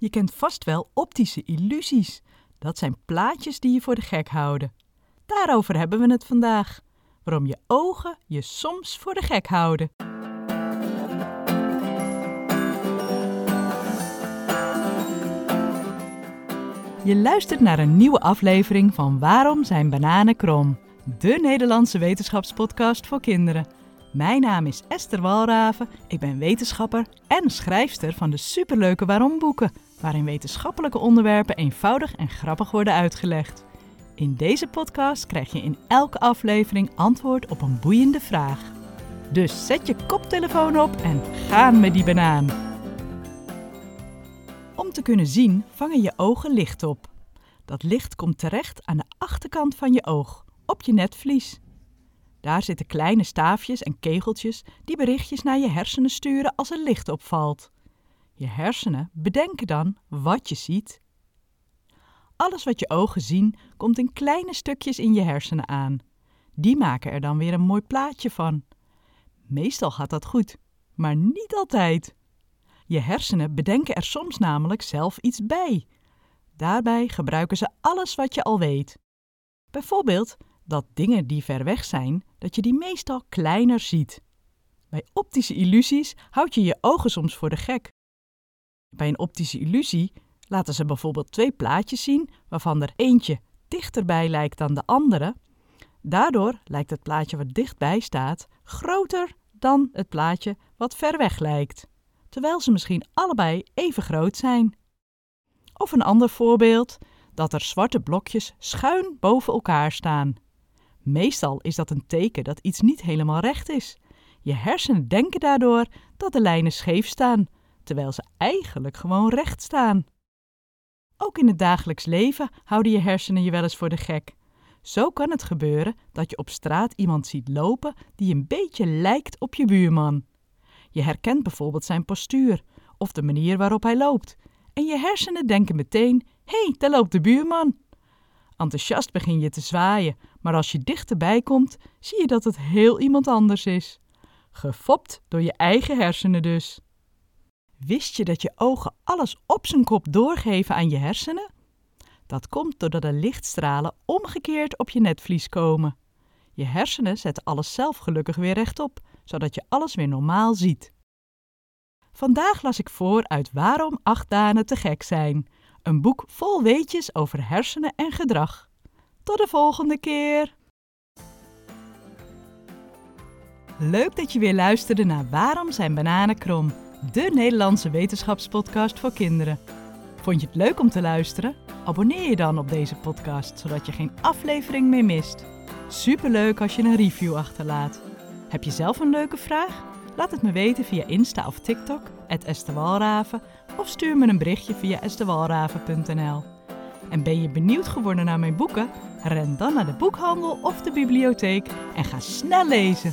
Je kent vast wel optische illusies. Dat zijn plaatjes die je voor de gek houden. Daarover hebben we het vandaag. Waarom je ogen je soms voor de gek houden. Je luistert naar een nieuwe aflevering van Waarom zijn bananen krom? De Nederlandse wetenschapspodcast voor kinderen. Mijn naam is Esther Walraven, ik ben wetenschapper en schrijfster van de superleuke Waarom boeken, waarin wetenschappelijke onderwerpen eenvoudig en grappig worden uitgelegd. In deze podcast krijg je in elke aflevering antwoord op een boeiende vraag. Dus zet je koptelefoon op en ga met die banaan. Om te kunnen zien vangen je ogen licht op. Dat licht komt terecht aan de achterkant van je oog, op je netvlies. Daar zitten kleine staafjes en kegeltjes die berichtjes naar je hersenen sturen als er licht opvalt. Je hersenen bedenken dan wat je ziet. Alles wat je ogen zien komt in kleine stukjes in je hersenen aan. Die maken er dan weer een mooi plaatje van. Meestal gaat dat goed, maar niet altijd. Je hersenen bedenken er soms namelijk zelf iets bij. Daarbij gebruiken ze alles wat je al weet. Bijvoorbeeld dat dingen die ver weg zijn, dat je die meestal kleiner ziet. Bij optische illusies houd je je ogen soms voor de gek. Bij een optische illusie laten ze bijvoorbeeld twee plaatjes zien waarvan er eentje dichterbij lijkt dan de andere. Daardoor lijkt het plaatje wat dichtbij staat groter dan het plaatje wat ver weg lijkt, terwijl ze misschien allebei even groot zijn. Of een ander voorbeeld, dat er zwarte blokjes schuin boven elkaar staan. Meestal is dat een teken dat iets niet helemaal recht is. Je hersenen denken daardoor dat de lijnen scheef staan, terwijl ze eigenlijk gewoon recht staan. Ook in het dagelijks leven houden je hersenen je wel eens voor de gek. Zo kan het gebeuren dat je op straat iemand ziet lopen die een beetje lijkt op je buurman. Je herkent bijvoorbeeld zijn postuur of de manier waarop hij loopt. En je hersenen denken meteen: hé, hey, daar loopt de buurman. Enthousiast begin je te zwaaien, maar als je dichterbij komt, zie je dat het heel iemand anders is. Gefopt door je eigen hersenen dus. Wist je dat je ogen alles op zijn kop doorgeven aan je hersenen? Dat komt doordat de lichtstralen omgekeerd op je netvlies komen. Je hersenen zetten alles zelf gelukkig weer rechtop, zodat je alles weer normaal ziet. Vandaag las ik voor uit Waarom acht dagen te gek zijn, een boek vol weetjes over hersenen en gedrag. Tot de volgende keer! Leuk dat je weer luisterde naar Waarom zijn bananen krom? De Nederlandse wetenschapspodcast voor kinderen. Vond je het leuk om te luisteren? Abonneer je dan op deze podcast, zodat je geen aflevering meer mist. Superleuk als je een review achterlaat. Heb je zelf een leuke vraag? Laat het me weten via Insta of TikTok, @estewalraven, of stuur me een berichtje via estewalraven.nl. En ben je benieuwd geworden naar mijn boeken? Ren dan naar de boekhandel of de bibliotheek en ga snel lezen.